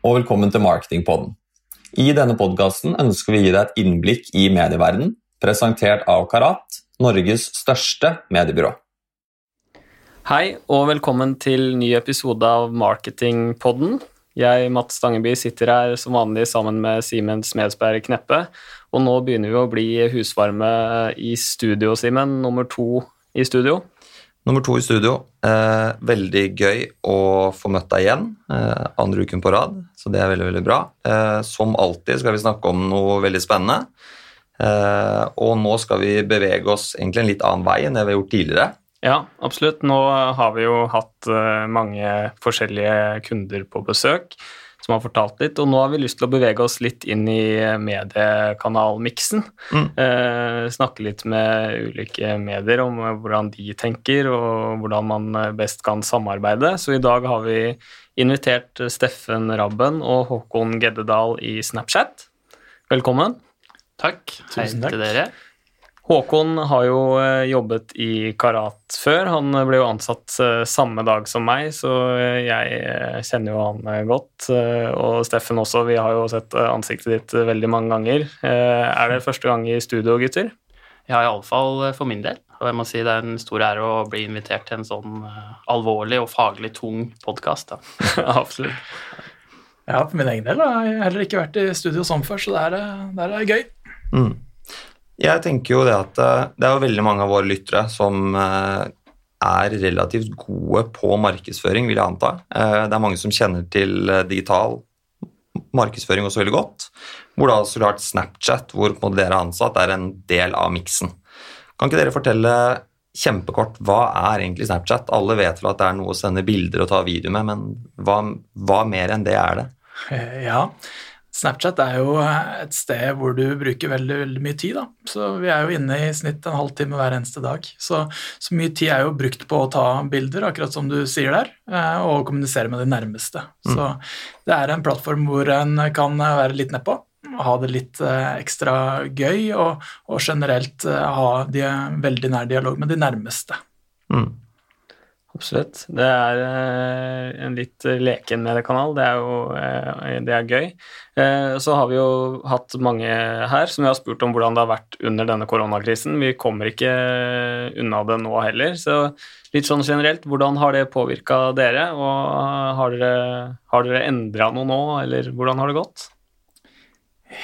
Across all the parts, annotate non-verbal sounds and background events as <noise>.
Og velkommen til Marketingpodden. I denne podkasten ønsker vi å gi deg et innblikk i medieverdenen, presentert av Karat, Norges største mediebyrå. Hei, og velkommen til ny episode av Marketingpodden. Jeg, Mats Stangeby, sitter her som vanlig sammen med Simen Smedsberg Kneppe, og nå begynner vi å bli husvarme i studio, Simen. Nummer to i studio. Nummer to i studio. Eh, veldig gøy å få møtt deg igjen eh, andre uken på rad, så det er veldig veldig bra. Eh, som alltid skal vi snakke om noe veldig spennende. Eh, og nå skal vi bevege oss egentlig en litt annen vei enn det vi har gjort tidligere. Ja, absolutt. Nå har vi jo hatt eh, mange forskjellige kunder på besøk som har fortalt litt. Og nå har vi lyst til å bevege oss litt inn i mediekanalmiksen. Mm. Eh, snakke litt med ulike medier om hvordan de tenker, og hvordan man best kan samarbeide. Så i dag har vi invitert Steffen Rabben og Håkon Geddedal i Snapchat. Velkommen. Takk. Hei til dere. Håkon har jo eh, jobbet i Karat før. Han ble jo ansatt eh, samme dag som meg, så eh, jeg kjenner jo han godt. Og Steffen også. Vi har jo sett ansiktet ditt veldig mange ganger. Er det første gang i studio, gutter? Ja, iallfall for min del. Og jeg må si det er en stor ære å bli invitert til en sånn alvorlig og faglig tung podkast. <laughs> Absolutt. Ja, for min egen del har jeg heller ikke vært i studio sånn før, så det er, det er gøy. Mm. Jeg tenker jo det at eh, det er jo veldig mange av våre lyttere som eh, er relativt gode på markedsføring, vil jeg anta. Eh, det er mange som kjenner til digital markedsføring også veldig godt. Hvor da så klart Snapchat, hvor dere er ansatt, er en del av miksen. Kan ikke dere fortelle kjempekort hva er egentlig Snapchat? Alle vet vel at det er noe å sende bilder og ta video med, men hva, hva mer enn det er det? Ja, Snapchat er jo et sted hvor du bruker veldig, veldig mye tid. da. Så Vi er jo inne i snitt en halvtime hver eneste dag. Så, så, mye tid er jo brukt på å ta bilder, akkurat som du sier der, eh, og kommunisere med de nærmeste. Mm. Så det er en plattform hvor en kan være litt nedpå, ha det litt eh, ekstra gøy, og, og generelt eh, ha de, veldig nær dialog med de nærmeste. Mm. Absolutt. Det er eh, en litt leken mediekanal. Det er jo eh, det er gøy. Eh, så har vi jo hatt mange her som vi har spurt om hvordan det har vært under denne koronakrisen. Vi kommer ikke unna det nå heller. Så litt sånn generelt, hvordan har det påvirka dere? Og har dere, har dere endra noe nå, eller hvordan har det gått?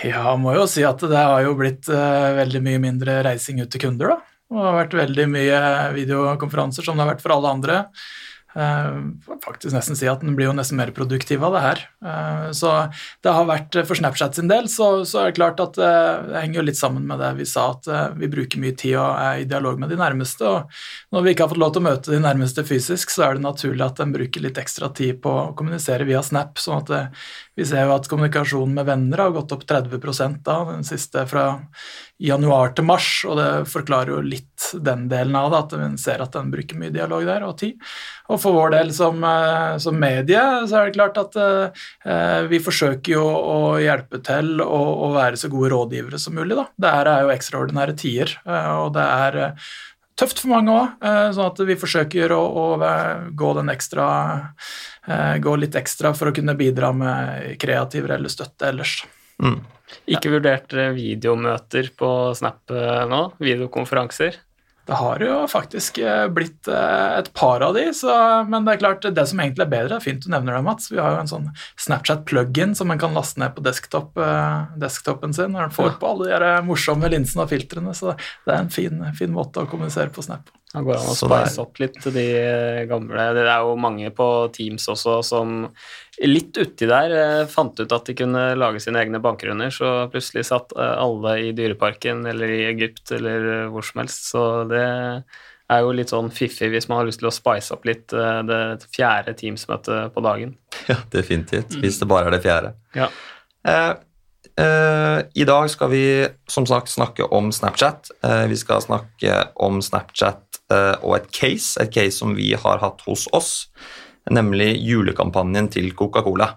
Ja, må jo si at det har jo blitt veldig mye mindre reising ut til kunder, da. Og det har vært veldig mye videokonferanser, som det har vært for alle andre. Uh, faktisk nesten si at den blir jo nesten mer produktiv av det her. Uh, så det har vært For Snapchat sin del så, så er det klart at uh, det henger jo litt sammen med det vi sa, at vi bruker mye tid og er i dialog med de nærmeste. Og når vi ikke har fått lov til å møte de nærmeste fysisk, så er det naturlig at en bruker litt ekstra tid på å kommunisere via Snap. sånn at vi ser jo at kommunikasjonen med venner har gått opp 30 da, den siste fra januar til mars, og det forklarer jo litt den delen av det, at en ser at den bruker mye dialog der, og tid. Og for vår del som, eh, som medie, så er det klart at eh, vi forsøker jo å hjelpe til å, å, være så gode rådgivere som mulig, da. Det her er jo ekstraordinære tider, eh, og det er eh, tøft for mange òg, eh, sånn at vi forsøker å, å gå ekstra Eh, gå litt ekstra for å kunne bidra med kreativ eller støtte ellers. Mm. Ikke vurdert videomøter på Snap eh, nå? Videokonferanser? Det har jo faktisk eh, blitt et par av de, så, men det er klart, det som egentlig er bedre, er fint du nevner det, Mats. Vi har jo en sånn Snapchat-plug-in som man kan laste ned på desktop, desktopen sin når den får ja. på alle de morsomme linsene og filtrene, så det er en fin, fin måte å kommunisere på Snap på. Det går an å spice opp litt de gamle Det er jo mange på Teams også som litt uti der eh, fant ut at de kunne lage sine egne bankrunder, så plutselig satt eh, alle i Dyreparken eller i Egypt eller eh, hvor som helst. Så det er jo litt sånn fiffig hvis man har lyst til å spice opp litt det fjerde Teams-møtet på dagen. <laughs> Ja, definitivt. Hvis det bare er det fjerde. Ja. Eh, eh, I dag skal vi som sagt snakke om Snapchat. Eh, vi skal snakke om Snapchat Eh, og et case, et case som vi har hatt hos oss, nemlig julekampanjen til Coca-Cola.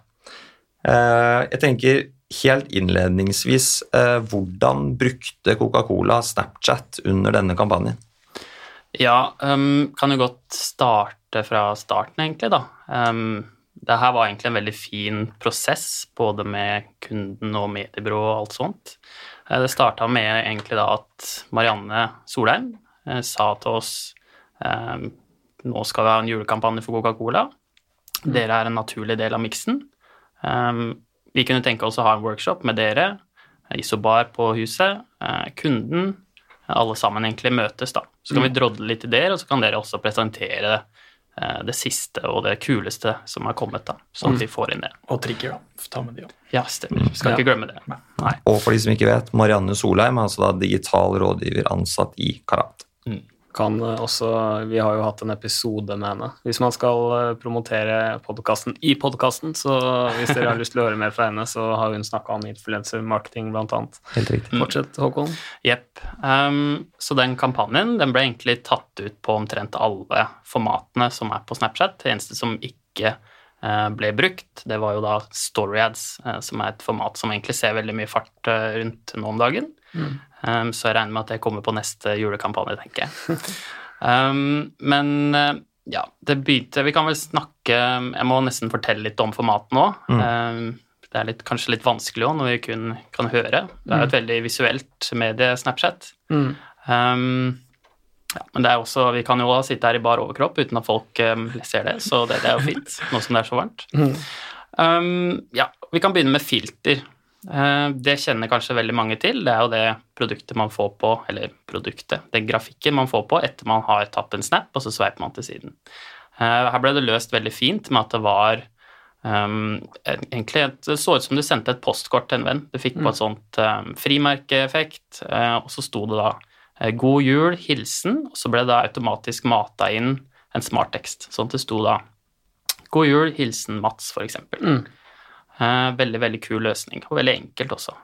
Eh, jeg tenker helt innledningsvis, eh, hvordan brukte Coca-Cola Snapchat under denne kampanjen? Ja, um, kan jo godt starte fra starten, egentlig, da. Um, det her var egentlig en veldig fin prosess, både med kunden og mediebyrået og alt sånt. Eh, det starta med egentlig da at Marianne Solheim eh, sa til oss eh, nå skal vi ha en julekampanje for Coca-Cola. Dere er en naturlig del av miksen. Eh, vi kunne tenke oss å ha en workshop med dere, Isobar på huset, eh, kunden, alle sammen egentlig møtes, da. Så kan vi drodle litt ideer, og så kan dere også presentere eh, det siste og det kuleste som har kommet, da, sånn at vi får inn det. Og trigger, da. Ta med de òg. Ja, stemmer. Skal ikke glemme det. Nei. Og for de som ikke vet, Marianne Solheim er altså da digital rådgiver ansatt i Karat. Kan eh, også, vi har jo hatt en episode med henne. Hvis man skal eh, promotere podkasten i podkasten, så hvis dere har lyst til å høre mer fra henne, så har hun snakka om influencer marketing, blant annet. Helt riktig. Fortsett, Håkon. Jepp. Um, så den kampanjen den ble egentlig tatt ut på omtrent alle formatene som er på Snapchat. Det eneste som ikke ble brukt, det var jo da StoryAds, ads, som er et format som egentlig ser veldig mye fart eh, rundt nå om dagen. Mm. så jeg regner med at det kommer på neste julekampanje, tenker jeg. <laughs> Um, men eh, ja, det begynte Vi kan vel snakke Jeg må nesten fortelle litt om formatet nå. Um, det er litt, kanskje litt vanskelig òg, når vi kun kan høre. Det er jo et veldig visuelt medie, Snapchat. Um, ja, men det er også, vi kan jo sitte her i bar overkropp uten at folk um, ser det, så det, det er jo fint, <laughs> nå som det er så varmt. Um, ja, vi kan begynne med filter. Uh, det kjenner kanskje veldig mange til. Det er jo det produktet man får på, eller produktet, den grafikken man får på etter man har tatt en snap, og så sveiper man til siden. Uh, her ble det løst veldig fint med at det var um, egentlig Det så ut som du sendte et postkort til en venn. Du fikk på et sånt frimerkeeffekt, uh, og så sto det da 'God jul, hilsen', og så ble det da automatisk mata inn en smarttekst. Sånn at det sto da 'God jul, hilsen Mats', for eksempel. Eh, veldig, veldig kul løsning, og veldig enkelt også.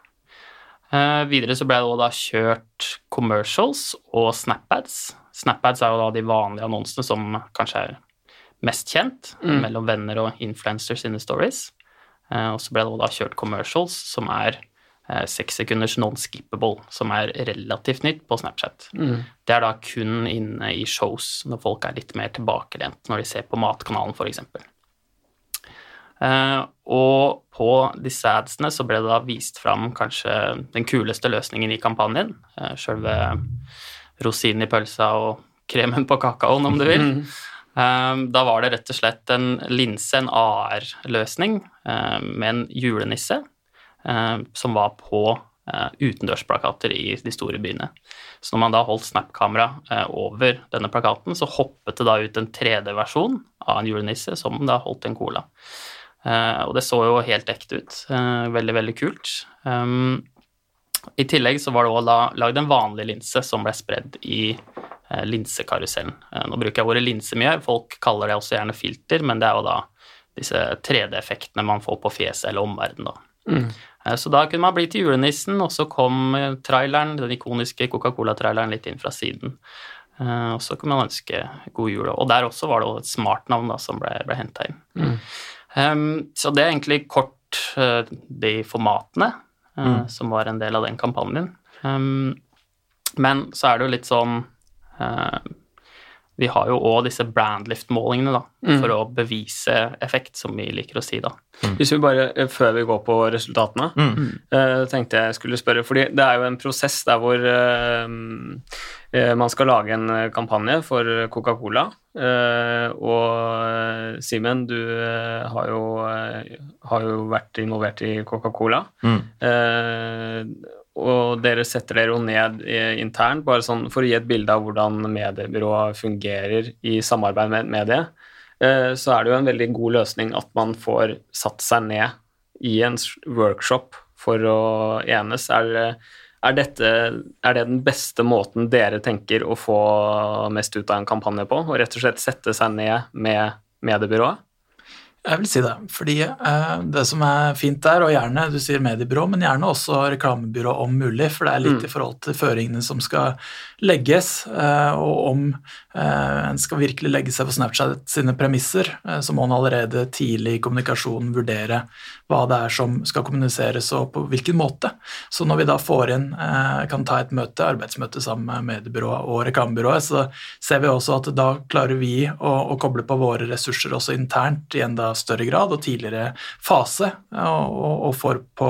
Eh, videre så ble det da kjørt commercials og snapads. Snapads er jo da de vanlige annonsene som kanskje er mest kjent, mellom venner og influencers sine stories. Eh, og så ble det da kjørt commercials, som er eh, seks sekunders non-skippable, som er relativt nytt på Snapchat. Det er da kun inne i shows, når folk er litt mer tilbakelent, når de ser på Matkanalen f.eks. Uh, og på disse adsene så ble det da vist fram kanskje den kuleste løsningen i kampanjen. Uh, Sjølve rosinen i pølsa og kremen på kakaoen, om du vil. Uh, da var det rett og slett en linse, en AR-løsning, uh, med en julenisse som var på uh, utendørsplakater i de store byene. Så når man da holdt Snap-kamera uh, over denne plakaten, så hoppet det da ut en 3D-versjon av en julenisse som da holdt en cola. Eh, og det så jo helt ekte ut. Eh, veldig, veldig kult. I tillegg så var det òg lagd en vanlig linse som ble spredd i eh, linsekarusellen. Eh, nå bruker jeg ordet linse mye, folk kaller det også gjerne filter, men det er jo da disse 3D-effektene man får på fjeset eller omverdenen, da. Eh, Så da kunne man bli til julenissen, og så kom eh, traileren, den ikoniske Coca-Cola-traileren litt inn fra siden. Eh, Og så kunne man ønske god jul. Og der også var det et smartnavn da, som ble, ble henta inn. Um, så det er egentlig kort uh, de formatene uh, som var en del av den kampanjen. Um, men så er det jo litt sånn uh, Vi har jo òg disse brandlift-målingene, da, for å bevise effekt, som vi liker å si, da. Hvis vi bare, eh, Før vi går på resultatene, eh, tenkte jeg skulle spørre fordi det er jo en prosess der hvor uh, eh, man skal lage en kampanje for Coca-Cola. Eh, og Simen, du har, jo, har jo vært involvert i Coca-Cola. Eh, og dere setter dere jo ned eh, internt, bare sånn for å gi et bilde av hvordan mediebyrået fungerer i samarbeid med et. Eh, så er det jo en veldig god løsning at man får satt seg ned i en workshop for å enes. Er, er, dette, er det den beste måten dere tenker å få mest ut av en kampanje på? Å rett og slett sette seg ned med mediebyrået? Jeg vil si det, fordi eh, det som er fint der, og gjerne du sier mediebyrå, men gjerne også reklamebyrå om mulig, for det er litt i forhold til føringene som skal legges, eh, og om eh, en skal virkelig legge seg på Snapchat sine premisser, eh, så må en allerede tidlig i kommunikasjonen vurdere hva det er som skal kommuniseres, og på hvilken måte. Så når vi da får inn, eh, kan ta et møte, arbeidsmøte sammen med mediebyrået og reklamebyrået, så ser vi også at da klarer vi å, å koble på våre ressurser også internt i en da større grad og tidligere fase, og, og får, på,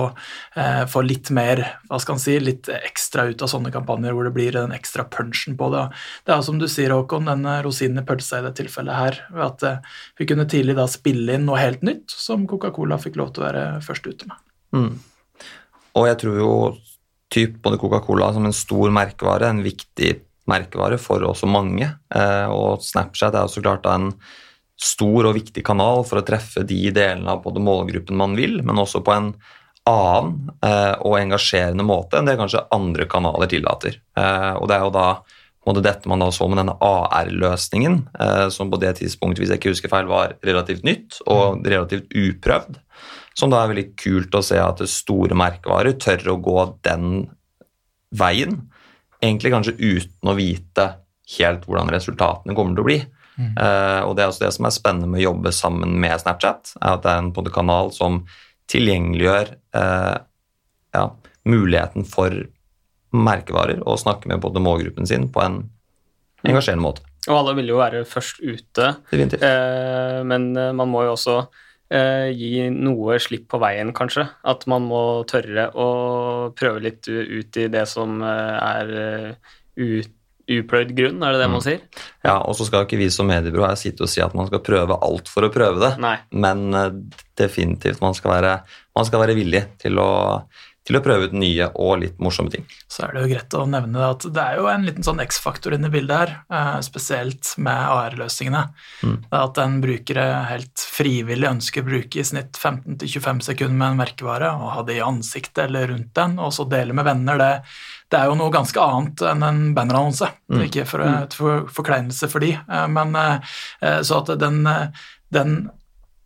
eh, får litt mer hva skal man si, litt ekstra ut av sånne kampanjer hvor det blir den ekstra punchen på det. Det er som du sier, Håkon, denne rosinen i pølsa i det tilfellet her, ved at eh, vi kunne tidlig da spille inn noe helt nytt som Coca-Cola fikk lov til å være først ute med. Mm. Og jeg tror jo typ både Coca-Cola som en stor merkevare, en viktig merkevare for også mange. Eh, og Snapchat er jo så klart en stor og viktig kanal for å treffe de delene av både målgruppen man vil, men også på en annen eh, og engasjerende måte enn det kanskje andre kanaler tillater. Eh, og det er jo da dette man da så med denne AR-løsningen, som på det tidspunktet hvis jeg ikke husker feil, var relativt nytt og relativt uprøvd. Som da er veldig kult å se at store merkevarer tør å gå den veien egentlig kanskje uten å vite helt hvordan resultatene kommer til å bli. Mm. Uh, og Det er også det som er spennende med å jobbe sammen med Snapchat, er at det er en på kanal som tilgjengeliggjør uh, ja, muligheten for merkevarer å snakke med både målgruppen sin på en engasjerende måte. Og alle vil jo være først ute, uh, men man må jo også eh, gi noe slipp på veien, kanskje. At man må tørre å prøve litt ut i det som eh, er ut, upløyd grunn, er det det man mm. sier? Ja, og så skal ikke vi som mediebyrå her sitte og si at man skal prøve alt for å prøve det, Nei. men uh, definitivt man skal, være, man skal være villig til å til å prøve ut nye og litt morsomme ting. Så er det jo greit å nevne at det er jo en liten sånn X-faktor inne i bildet her, eh, spesielt med AR-løsningene. Mm. At en bruker helt frivillig ønsker å bruke i snitt 15-25 sekunder med en merkevare og ha det i ansiktet eller rundt den, og så dele med venner. Det, det er jo noe ganske annet enn en bannerannonse. Mm. Ikke for, mm. for, forkleinelse for de, eh, men eh, så at den, den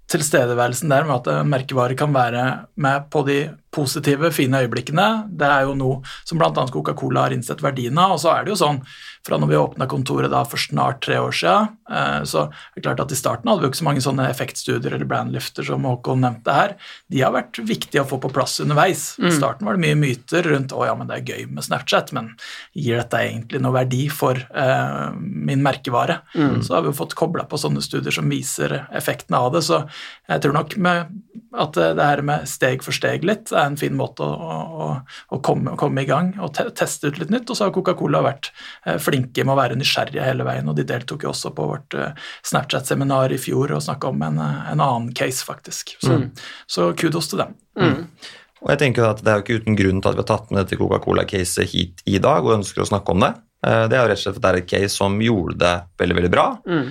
tilstedeværelsen der med at merkevare kan være med på de positive, fine øyeblikkene. Det er jo noe som bl.a. Coca-Cola har innsett verdien av. Og så er det jo sånn, fra når vi åpna kontoret da for snart tre år siden, eh, så er det klart at i starten hadde vi jo ikke så mange sånne effektstudier eller brandlifter som Håkon nevnte her. De har vært viktige å få på plass underveis. I mm. starten var det mye myter rundt å ja, men det er gøy med Snapchat, men gir dette egentlig noe verdi for eh, min merkevare? Mm. Så har vi jo fått kobla på sånne studier som viser effektene av det. Så jeg tror nok med at det her med steg for steg litt er en fin måte å, å, å komme, komme, i gang og te teste ut litt nytt. Og så har Coca-Cola vært eh, flinke med å være nysgjerrige hele veien, og de deltok jo også på vårt eh, Snapchat-seminar i fjor og snakka om en, eh, en, annen case, faktisk. Så, mm. så kudos til dem. Mm. Og jeg tenker at Det er jo ikke uten grunn til at vi har tatt med dette Coca-Cola-caset hit i dag og ønsker å snakke om det. Det er jo rett og slett at det er et case som gjorde det veldig veldig bra. Mm.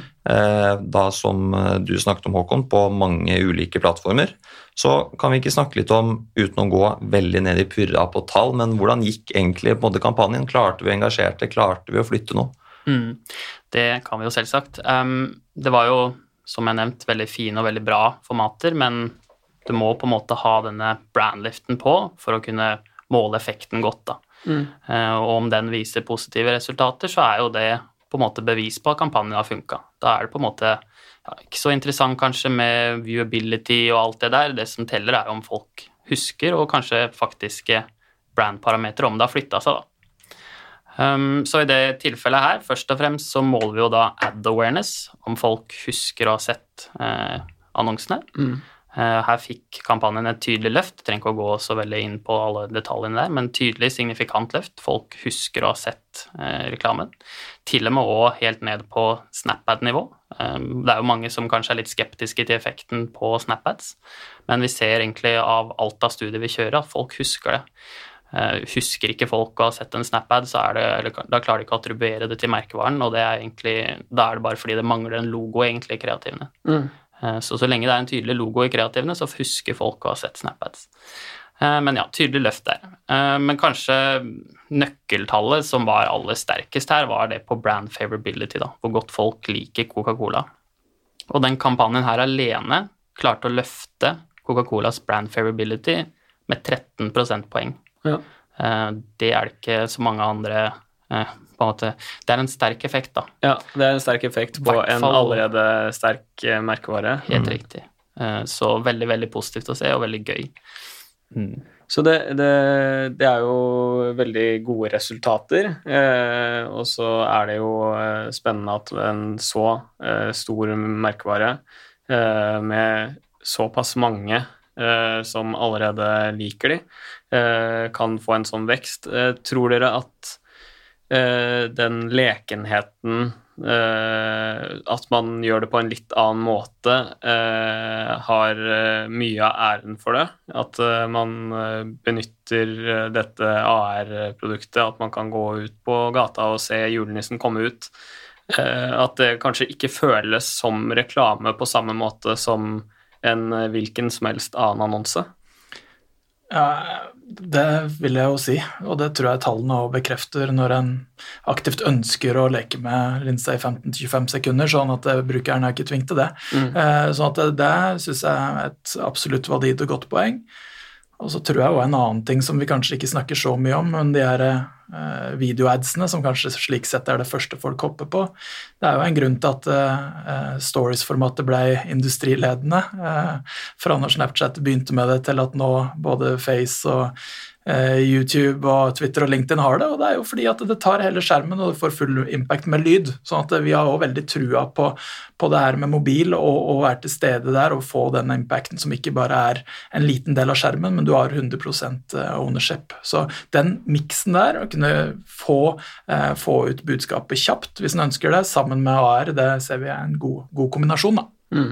Da som du snakket om, Håkon, på mange ulike plattformer. Så kan vi ikke snakke litt om, uten å gå veldig ned i purra på tall, men hvordan gikk egentlig på en kampanjen? Klarte vi å engasjere det? Klarte vi å flytte noe? Mm, det kan vi jo selvsagt. Um, det var jo, som jeg nevnt, veldig fine og veldig bra formater, men du må på en måte ha denne brandliften på for å kunne måle effekten godt. da. Mm. Uh, og om den viser positive resultater, så er jo det på en måte bevis på at kampanjen har funka. Da er det på en måte ja, ikke så interessant kanskje med viewability og alt det der. Det som teller, er om folk husker, og kanskje faktiske brandparametere, om det har flytta seg, da. Um, så i det tilfellet her, først og fremst, så måler vi jo da ad awareness, om folk husker å ha sett eh, annonsene. Mm. Eh, her fikk kampanjen et tydelig løft. Trenger ikke å gå så veldig inn på alle detaljene der, men tydelig, signifikant løft. Folk husker å ha sett eh, reklamen. Til og med òg helt ned på SnapAd-nivå. Eh, det er jo mange som kanskje er litt skeptiske til effekten på SnapAds, men vi ser egentlig av alt av studier vi kjører, at folk husker det. Husker ikke folk å ha sett en SnapAd, så det, da klarer de ikke å attribuere det til merkevaren, og det er egentlig, da er det bare fordi det mangler en logo egentlig i kreativene. Mm. Eh, så så lenge det er en tydelig logo i kreativene, så husker folk å ha sett SnapAds. Eh, men ja, tydelig løft der. Eh, men kanskje nøkkeltallet som var aller sterkest her, var det på brand favorability, da, hvor godt folk liker Coca-Cola. Og den kampanjen her alene klarte å løfte Coca-Colas brand favorability med 13 prosentpoeng. Ja. Det er det ikke så mange andre på en måte Det er en sterk effekt, da. Ja, det er en sterk effekt på en allerede sterk eh, merkevare. Helt mm. riktig. Eh, så veldig, veldig positivt å se, og veldig gøy. Mm. Så det, det, det, er jo veldig gode resultater. Eh, og så er det jo eh, spennende at en så eh, stor merkevare eh, med såpass mange eh, som allerede liker de, kan få en sånn vekst. Tror dere at den lekenheten Eh, at man gjør det på en litt annen måte, eh, har eh, mye av æren for det. At man benytter dette AR-produktet, at man kan gå ut på gata og se julenissen komme ut. At det kanskje ikke føles som reklame på samme måte som en hvilken som helst annen annonse. Ja, det vil jeg jo si, og det tror jeg tallene også bekrefter når en aktivt ønsker å leke med linsa i 15-25 sekunder, sånn at brukeren er ikke tvunget til det. Mm. Eh, sånn at det, det syns jeg er et absolutt valid og godt poeng. Og så tror jeg også en annen ting som vi kanskje ikke snakker så mye om, men de Eh, videoadsene, som kanskje slik sett er det første folk hopper på. Det er jo en grunn til at uh, Stories-formatet ble industriledende. Fra når Snapchat begynte med det, til at nå både Face og Eh, YouTube og Twitter og LinkedIn har det, og det er jo fordi at det tar hele skjermen og det får full impact med lyd. sånn at vi har også veldig trua på, på det her med mobil og, og være til stede der og få den impacten som ikke bare er en liten del av skjermen, men du har 100 eh, ownership. Så den miksen der, å kunne få, eh, få, ut budskapet kjapt hvis en ønsker det, sammen med AR, det ser vi er en god, god kombinasjon. da. Mm.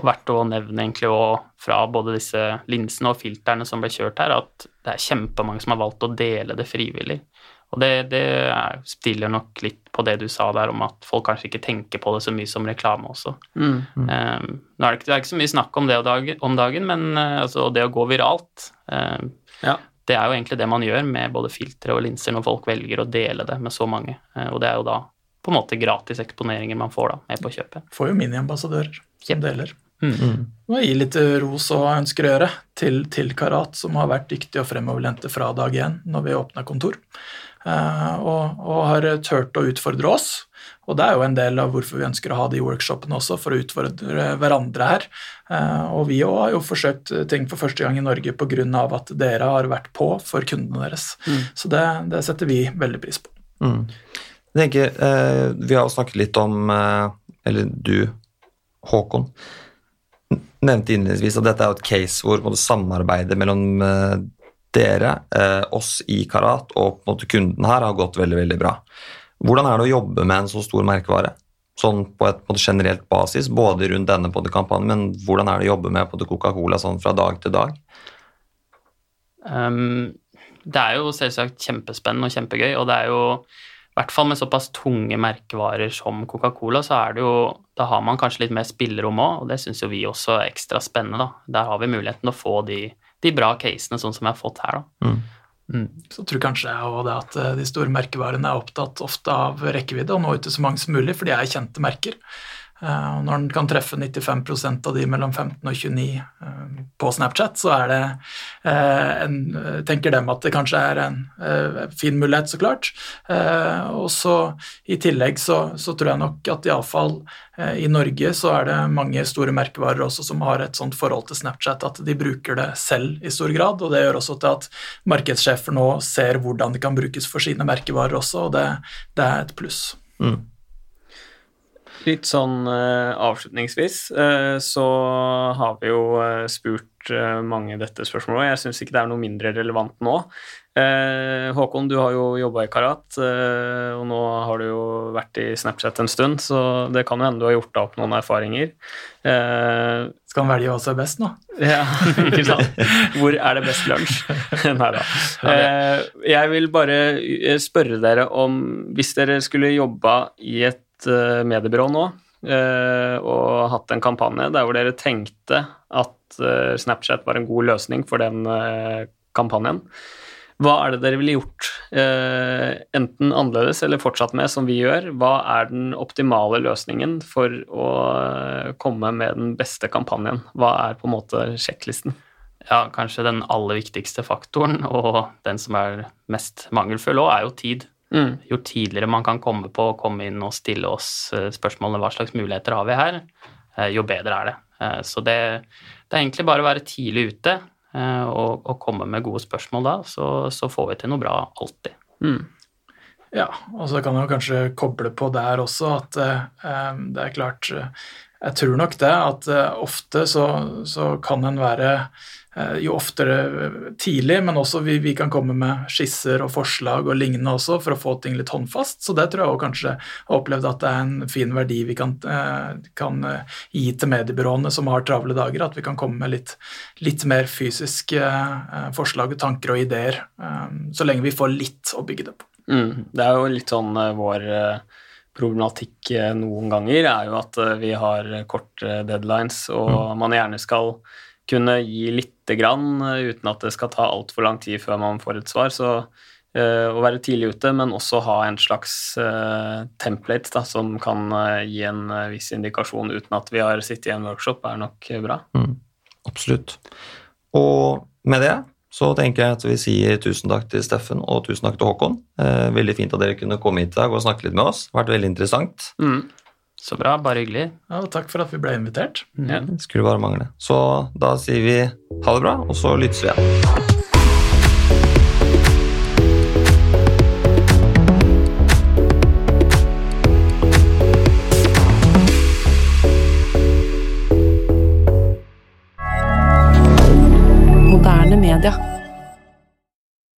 Og verdt å nevne egentlig også fra både disse linsene og filterne som ble kjørt her, at det er kjempemange som har valgt å dele det frivillig. Og det, det stiller nok litt på det du sa der om at folk kanskje ikke tenker på det så mye som reklame også. Mm, mm. Um, nå er det, ikke, det er ikke så mye snakk om det om dagen, men uh, altså, det å gå viralt uh, ja. Det er jo egentlig det man gjør med både filtre og linser når folk velger å dele det med så mange. Uh, og det er jo da på en måte gratis eksponeringer man får da, med på kjøpet. Får jo miniambassadører som yep. deler. Mm. Og gi litt ros og ønsker å gjøre til, til, Karat, som har vært dyktige og fremoverlente fra dag én når vi åpna kontor. Uh, og, og, har turt å utfordre oss. Og det er jo en del av hvorfor vi ønsker å ha de workshopene også, for å utfordre hverandre her. Uh, og vi òg har jo forsøkt ting for første gang i Norge pga. at dere har vært på for kundene deres. Mm. Så det, det, setter vi veldig pris på. Mm. Jeg tenker, uh, Vi har jo snakket litt om, eller du, Håkon, nevnte innledningsvis at dette er et case hvor både samarbeidet mellom eh, dere, eh, oss i Karat og måte kunden her har gått veldig veldig bra. Hvordan er det å jobbe med en så stor merkevare? Sånn på et på generelt basis, både rundt denne på kampanjen, men hvordan er det å jobbe med Coca-Cola sånn fra dag til dag? Um, det er jo selvsagt kjempespennende og kjempegøy, og det er jo hvert fall med såpass tunge merkevarer som Coca-Cola, så er det jo Da har man kanskje litt mer spillerom òg, og det syns jo vi også er ekstra spennende, da. Der har vi muligheten å få de, de bra casene, sånn som vi har fått her, da. Mm. Mm. Så tror kanskje jeg også det at eh, de store merkevarene er opptatt ofte av rekkevidde og nå ut til så mange som mulig, for de er kjente merker. Eh, og når den kan treffe 95% av de mellom 15 og 29 eh, på Snapchat, så er det eh, en, tenker dem at det kanskje er en fin mulighet, så klart. Og så i tillegg så, så tror jeg nok at iallfall i Norge så er det mange store merkevarer også som har et sånt forhold til Snapchat at de bruker det selv i stor grad, og det gjør også til at markedssjefer nå ser hvordan det kan brukes for sine merkevarer også, og det, det er et pluss. Mm. Litt sånn uh, avslutningsvis uh, så har vi jo uh, spurt mange dette spørsmålet, og jeg syns ikke det er noe mindre relevant nå. Håkon, du har jo jobba i Karat, og nå har du jo vært i Snapchat en stund, så det kan jo hende du har gjort deg opp noen erfaringer. Skal han velge hva som er best nå? <laughs> Ja, ikke sant. Hvor er det best lunsj? <laughs> Nei da. Jeg vil bare spørre dere om Hvis dere skulle jobba i et Eh, mediebyrå nå eh, og hatt en kampanje der hvor dere tenkte at eh, Snapchat var en god løsning for den kampanjen. Hva er det dere ville gjort, enten annerledes eller fortsatt med, som vi gjør? Hva er den optimale løsningen for å komme med den beste kampanjen? Hva er på en måte sjekklisten? Ja, kanskje den aller viktigste faktoren, og den som er mest mangelfull òg, er jo tid. Mm. Jo tidligere man kan komme på å komme inn og stille oss eh, spørsmålene hva slags muligheter har vi her, eh, jo bedre er det. Eh, så det, det er egentlig bare å være tidlig ute og, og komme med gode spørsmål da, så, så, får vi til noe bra alltid. Mm. Ja, og så kan jeg kanskje koble på der også at eh, det er klart jeg tror nok det at uh, ofte så, så kan en være uh, jo oftere tidlig, men også vi, vi, kan komme med skisser og forslag og lignende også for å få ting litt håndfast. Så det tror jeg også kanskje har opplevd at det er en fin verdi vi kan, kan gi til mediebyråene som har travle dager, at vi kan komme med litt, litt mer fysiske forslag, tanker og ideer, så lenge vi får litt å bygge det på. Mm, det er jo litt sånn vår problematikk eh, noen ganger er jo at eh, vi har korte deadlines, og man gjerne skal kunne gi lite grann eh, uten at det skal ta altfor lang tid før man får et svar. Så øh, å være tidlig ute, men også ha en slags øh, template da, som kan øh, gi en viss indikasjon uten at vi har sittet i en workshop, er nok bra. Mm, absolutt. Og med det så tenker jeg at vi sier tusen takk til Steffen og tusen takk til Håkon. Eh, veldig fint at dere kunne komme hit i dag og snakke litt med oss. Det har vært veldig interessant. Mm. Så bra. Bare hyggelig. Ja, takk for at vi ble invitert. Mm. Ja. Skulle bare mangle. Så da sier vi ha det bra, og så lyttes vi igjen.